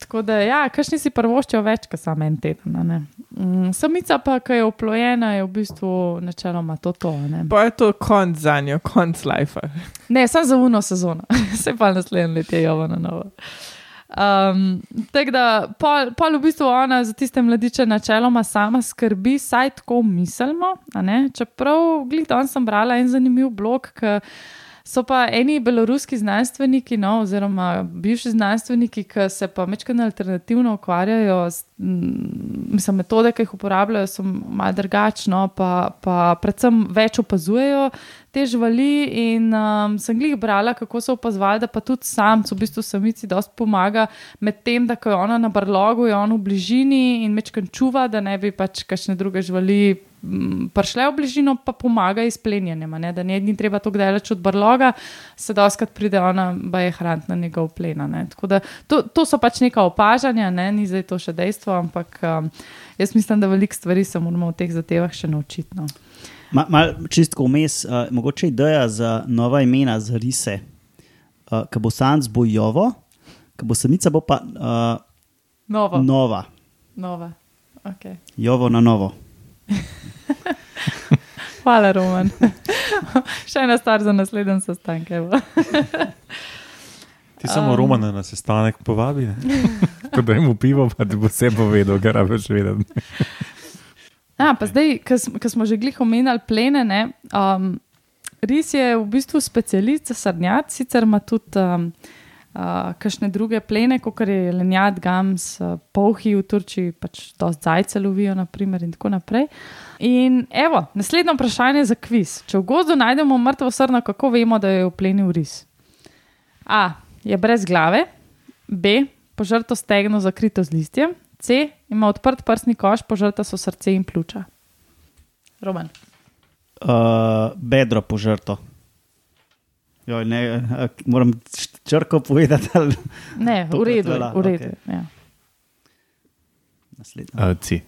Tako da, ja, kakšni si prvoščijo več, kot samo en teden. a. Mm, Samica pa, ki je oplojena, je v bistvu načeloma to. to a ne. Pa je to konc za njo, konc life. Ne, samo za uno sezono, se pa naslednje leto je jovo na novo. Um, tako da, pol, pol v bistvu ona za tiste mladiče načeloma sama skrbi, saj tako mislimo. a. Čeprav, glih, danes sem brala en zanimiv blog, ki so pa eni beloruski znanstveniki, no, oziroma bivši znanstveniki, ki se pa večkrat alternativno ukvarjajo s mm, mislim, metode, ki jih uporabljajo, so malo drugačne, pa, pa predvsem več opazujejo te živali. In um, sem jih brala, kako so opazovali, da pa tudi samcu, v bistvu samici, dosti pomaga med tem, da ko je ona na brlogu, je on v bližini in mečkam čuva, da ne bi pač kakšne druge živali. mm, Prišle v bližino, pa pomaga izplenjenjem, a ne, da ne ni treba tako daleč od brloga, se doskrat pride ona, pa je hraniti na njegov plen. a ne. Tako da To, to so pač neka opažanja, ne, ni zdaj to še dejstvo, ampak um, jaz mislim, da veliko stvari se moramo v teh zadevah še naučiti. No. Ma, mal, čistko vmes, uh, mogoče ideja za nova imena za rise, uh, ki bo sanc bo Jovo, ki bo samica bo pa uh, Novo, nova, nova. Okay. Jovo na novo. Hvala, Roman. še ena stvar za naslednji sestanek. Ti samo Um. Romana na sestanek povabi. Ko da jim pivo, pa ti bo vse povedal, kar rabiš vedeti. A, pa zdaj, ko smo že glih omenjali plene, ne, um, ris je v bistvu specialist za srnjad, sicer ima tudi um, uh, kakšne druge plene, kot je lenjad, gams, uh, polhi v Turčiji, pač dosti zajce lovijo, naprimer, in tako naprej. In evo, naslednje vprašanje za kviz. Če v gozdu najdemo mrtvo srno, kako vemo, da je uplenil ris? A. Je brez glave, B. Požrto stegno zakrito z listjem, C. Ima odprt prsni koš, požrta so srce in pljuča. Roman. Uh, bedro požrto. Joj, ne, a, moram črko povedati. ali- Ne, v redu, je, velja, v redu. Okay. Ja. Naslednji. Uh, ci.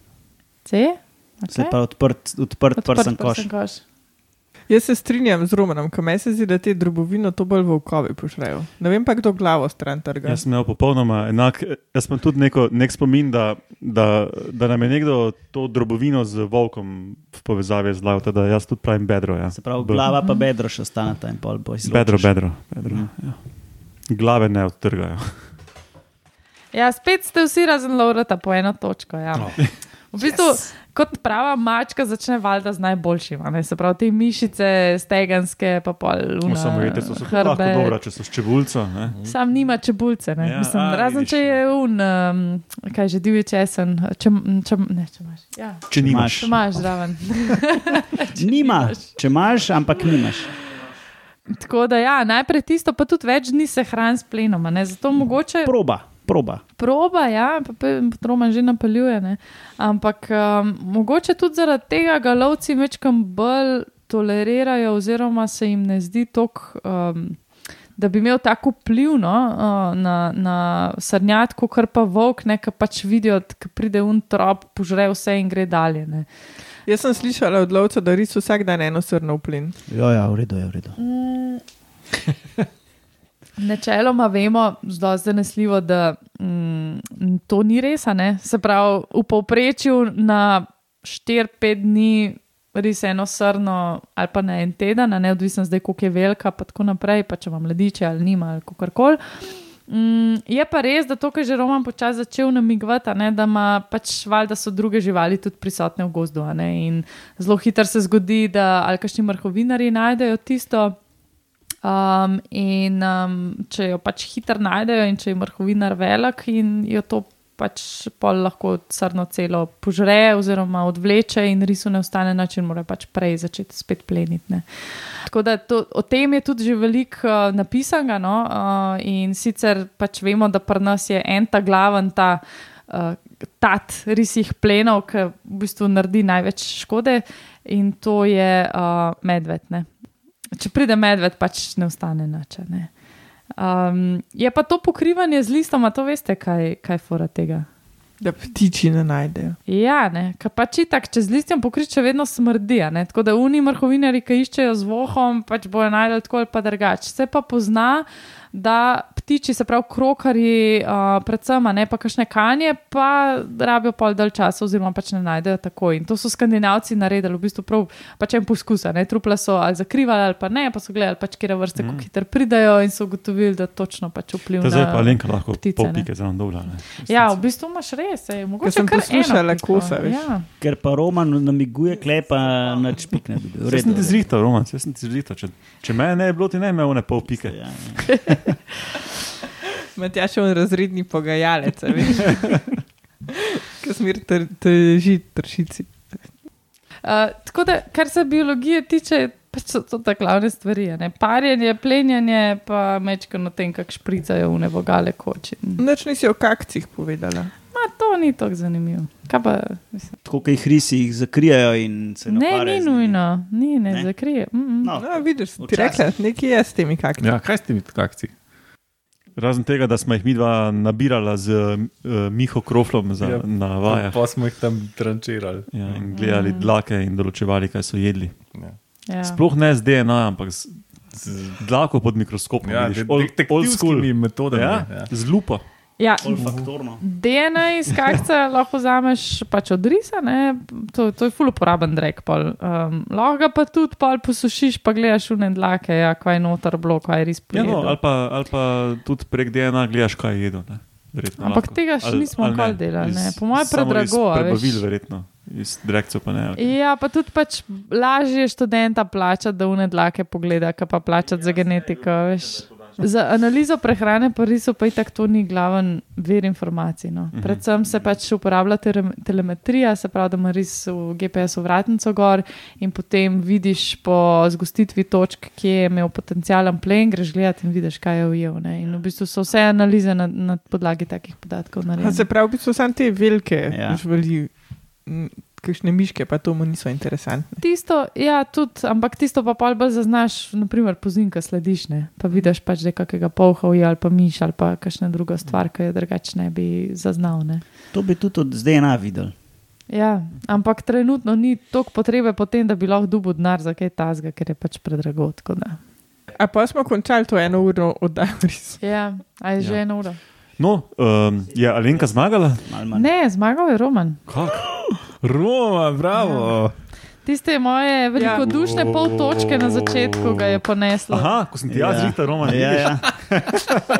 C. Se pa odprt, odprt, odprt prsten koš. prsten koš. Jaz se strinjam z Romanom, ker meni se zdi, da te drobovino to bolj volkovi pošrejo. Ne vem pa, kdo glavo stran trga. Jaz sem imel popolnoma enak. Jaz sem tudi neko, nek spomin, da, da, da nam je nekdo to drobovino z volkom v povezavi zlal, da jaz tudi pravim bedro. Ja. Se pravi, glava pa bedro še ostaneta in pol bo izločiš. Bedro, bedro. bedro ja. Glave ne odtrgajo. Ja, spet ste vsi razen Laurata po eno točko. Ja. No. V bistvu, yes. Kot prava mačka, začne valjda z najboljšim. a ne. Se pravi, te mišice, stegenske, pa pol No, luna, samo vidite, so se lahko dobro, če so s čebulco. Ne? Sam nima čebulce, ne? Ja, ja, Mislim, a, razen vidiš, če je un, um, kaj že divji česen, če, če, ne, če imaš. Ja, Če nimaš. če imaš zraven. Nima, če imaš, ampak nimaš. Tako da, ja, najprej tisto, pa tudi več dni se hrani s plenom. a ne. Zato mogoče Proba, proba. proba, ja, pa Roman že napeljuje. Ne. Ampak um, mogoče tudi zaradi tega ga lovci večkam bolj tolerirajo, oziroma se jim ne zdi tako. Um, Da bi imel tako vpliv no, uh, na, na srnjad, kot pa volk, ki pač vidijo, da pride un trop, požre vse in gre dalje. Ne. Jaz sem slišala od lovca, da res vsak dan eno srno v plin. Ja, ja, v redu je, v redu. Načeloma vemo, zelo zanesljivo, da mm, to ni res. Se pravi, v povprečju na 4-5 dni res eno srno, ali pa na en teden, ne odvisno zdaj, koliko je velika, pa tako naprej, pa če ima mladiče ali nima ali kako koli. Mm, je pa res, da to, kar je že Roman počasi začel namigovati, da, ima pač, valjda so druge živali tudi prisotne v gozdu. In zelo hitro se zgodi, da ali kašni mrhovinari najdejo tisto. Um, in um, če jo pač hitro najdejo, in če je mrhovinar velik, in jo to pač pol lahko srno celo požre, oziroma odvleče, in risu ne ostane nič, in mora pač prej začeti spet pleniti. ne. Tako da to, o tem je tudi že veliko uh, napisanega. No? Uh, in sicer pač vemo, da pri nas je en ta glaven ta. Uh, tat risih plenov, ki v bistvu naredi največ škode, in to je uh, medved. Ne? Če pride medved, pač ne ostane nič. a Ne? Um, je pa to pokrivanje z listoma, to veste, kaj, kaj fora tega. Da ptiči ne najdejo. Ja, ne, ker pač itak, če z listjem pokriče, vedno smrdi. Tako da oni mrhovinari, ki iščejo z vohom, pač bojo najdel tako ali pa drugače. Se pa pozna, da ptiči, se pravi krokarji, uh, predvsem, a ne pa kakšne kanje, pa rabijo pol dalj časa, oziroma pač ne najdejo takoj. In to so skandinavci naredili, v bistvu prav pač en poskus. a ne. Trupla so ali zakrivali ali pa ne, pa so gledali, pač, kje vrste, mm. kako hitro pridajo in so ugotovili, da točno pač To vplivajo. zdaj pa Alenka lahko ptice, pol pike zelo ne. Ja, v bistvu imaš res, ej, mogoče sem poslušala kosa, veš. Ja. Ker pa Roman namiguje, klepa na čpik ne dobi. V Jaz sem ti zrihtal, Roman, jaz sem ti zrihtal. Če, če me ne bi bilo, ti ne bi imel ne pol pike. Ja, ja. Matjaš je on razredni pogajalec, veš. Ki smer teži tršici. Uh, tako da, kar se biologije tiče, pač so to tako glavne stvari. ne. Parjenje, plenjenje, pa mečkano tem, kako špricajo v nevogale koči. Noč nisi o kakcih povedala. To ni tako zanimivo. Pa, mislim, Tako, kot jih risi jih zakrijajo in se ne, ukvarjajo ni z njimi. nujno, ni, ne, Ne? ne? zakrije. Mm -mm. No, No, vidiš, ti rekla, nekaj je s temi kakci. Ja, kaj ste mi tako akciji? Razen tega, da smo jih mi dva nabirala z uh, Miho Kroflom za, Ja. ja. na vajah Pa smo jih tam trančirali. ja, in gledali dlake in določevali, kaj so jedli. Ja. Ja. Sploh ne z DNA, ampak z, z dlako pod mikroskopom. Ja, vidiš, old- old school. metodami. Ja, Ja. z lupo. Ja, olfaktorno. DNA iz kakca lahko vzameš pač od risa, ne? to, to je ful uporaben drek. Pol. Um, lahko ga pa tudi pol posušiš, pa gledaš v ne dlake, ja, kaj je noter bilo, kaj je res Ja, no, ali, pa, ali pa tudi prek DNA gledaš, kaj je jedel. ne. Verjetno Ampak lahko. tega še Ali- nismo ne. nikoli delali, ne. Po mojem predrago, a veš. Prebavil, verjetno. Iz direkcev pa ne. Okay. Ja, pa tudi pač lažje je študenta plačati, da une dlake pogleda, pa plačati za genetiko. Veš. Za analizo prehrane pa riso pa itak to ni glaven vir informacij. No. Predvsem se pač uporablja tele- telemetrija, se pravi, da ima ris v GPS-u vratnico gor in potem vidiš po zgostitvi točk, kje je imel potencijalen plen, greš gledati in vidiš, kaj je ujel. Ne. In v bistvu so vse analize na, na podlagi takih podatkov A narejene. Se pravi, v bistvu samo te velike Ja. živali, kakšne miške, pa to mu niso interesantne. Tisto, ja, tudi, ampak tisto pa pol bolj zaznaš, naprimer, pozim, ki slediš, ne? pa vidiš pač, da je kakega polha ujel ali pa miš ali pa kakšna druga stvar, ki je drugače ne bi zaznal. Ne? To bi tudi od DNA videl. Ja, ampak trenutno ni toliko potrebe po tem, da bi lahko dubu denar za kaj tazga, ker je pač predrago. A pa smo končali to eno uro oddajo. Ja, a je že Ja. ena ura. No, um, je Alenka zmagala? Mal manj. Ne, zmagal je Roman. Kak? Roma, bravo. Tiste moje velikodušne Ja. pol točke na začetku ga je poneslo. Aha, ko sem ti jaz Ja. zrihtal, Roman. Ja, ja.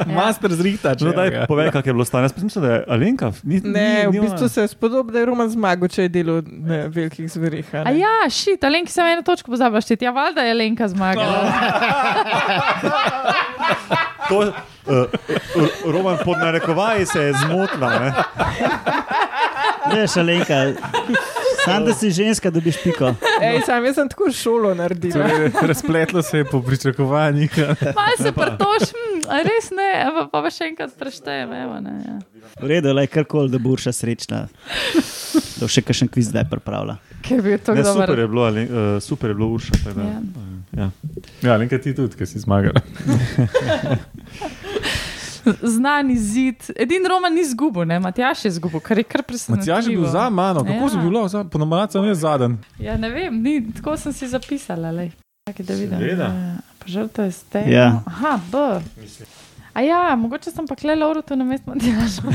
Master zrihta, če No, daj, povej, kak je bilo stanje. Jaz mislim, da je Alenka. Ni, Ne, ni, v bistvu se je spodobno, da je Roman zmagal, če je delal na velikih zverih. a ja, šit, Alenki sem eno točko pozabil šteti. Ja, valjda je Alenka zmagala. To, uh, Roman pod narekovaji se je zmotila. Ne? Ne, šalenka. Sam, da si ženska, dobiš piko. Ej, sam jaz sem tako šolo naredil. Razpletlo se je po pričakovanjih. Malo se prtoš, hm, a res ne, pa, pa še enkrat preštejem. Evo, ne, ja. V redu, le karkoli, da bo urša srečna. Da bo še kakšen kviz zdaj pripravlja. Ker bi to Ne, super dobro. je bilo, Ali, uh, super je bilo Urša. tako Da, Ja. ja. Ja, nekaj ti tudi, ki si zmagal. Znani zid. Edin Roman ni izgubil, ne, Matjaš je izgubil, kar je kar presenetljivo. Matjaž je bil za mano, kako Ja. si bil za, po sem jaz zadnji. Ja, ne vem, ni, tako sem si zapisala. Lej. Čakaj, da vidim. Seveda. Ja, Pa žrtev je ste. Ja. Aha, B. A ja, mogoče sem pa kle Lauro tu na mestu Matjaža.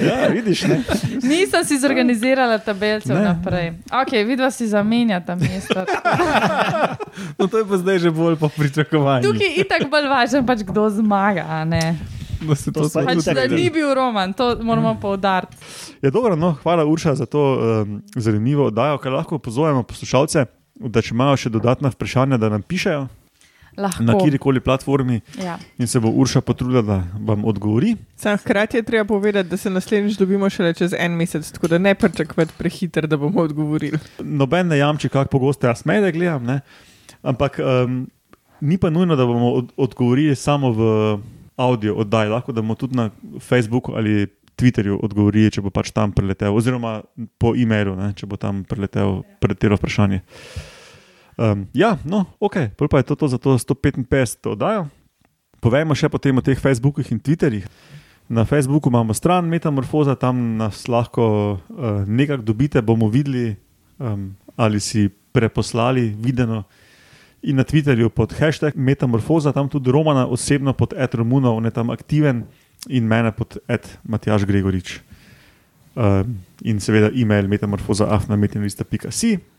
Ja, vidiš, ne? Nisem si zorganizirala tabelcev Ne. naprej. Ok, vidva si zamenjata mesto. No, to je pa zdaj že bolj po pričakovanju. Tukaj je itak bolj važen, pač kdo zmaga, a ne. Da se to sploh Pač, da ni bil roman, to moramo poudariti. Ja, dobro, no, hvala Urša za to um, zanimivo oddajo, ker lahko pozovemo poslušalce, da če imajo še dodatna vprašanja, da nam pišejo Lahko. na kjerkoli platformi Ja. in se bo Urša potrudila, da vam odgovori. Sam hkrati je treba povedati, da se naslednjič dobimo šele čez en mesec, tako da ne pričakovati prehiter, da bomo odgovorili. Noben ne jamči, kako pogosto jaz medije gledam, ne? ampak um, ni pa nujno, da bomo od, odgovorili samo v audio oddaji, lahko da bomo tudi na Facebooku ali Twitterju odgovorili, če bo pač tam preletel, oziroma po e-mailu, ne, če bo tam preletel preletelo vprašanje. Um, ja, no, ok, pol pa je to, to za to 155 oddajo. Povejmo še potem o teh Facebookih in Twitterjih. Na Facebooku imamo stran Metamorfoza, tam nas lahko uh, nekako dobite, bomo videli, um, ali si preposlali videno. In na Twitterju pod hashtag Metamorfoza, tam tudi Romana osebno pod Ed Romunov, on je tam aktiven in mene pod Ed Matjaš Gregorič. Um, in seveda e-mail metamorfoza.afnametinlista.si.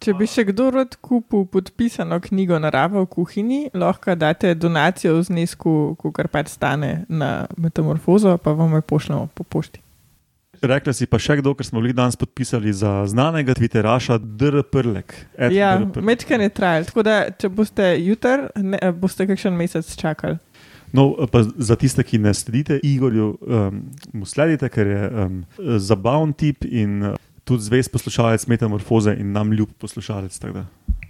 Če bi še kdo rad kupil podpisano knjigo Narava v kuhinji, lahko date donacijo v znesku, kar pač stane na metamorfozo, pa vam jo pošljemo po pošti. Rekla si pa še kdo, ker smo bili danes podpisali za znanega Twitteraša Drprlek. Ed Ja, Dr. Prlek. mečkane trajal, tako da če boste jutri, ne, boste kakšen mesec čakali. No, pa za tiste, ki ne sledite Igorju, um, mu sledite, ker je um, zabaven tip in tudi zvest poslušalec Metamorfoze in nam ljub poslušalec.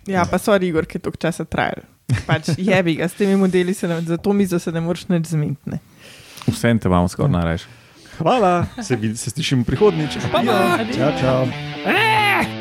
Ja, pa so Igor, ki je toliko časa trajal. Pač jebi ga, s temi modeli se nam, za to mizo se ne moreš nič zmintne. Vsem te imamo skoraj najraje. Hvala, se, se slišimo prihodnjič. Pa, pa. Čau, čau.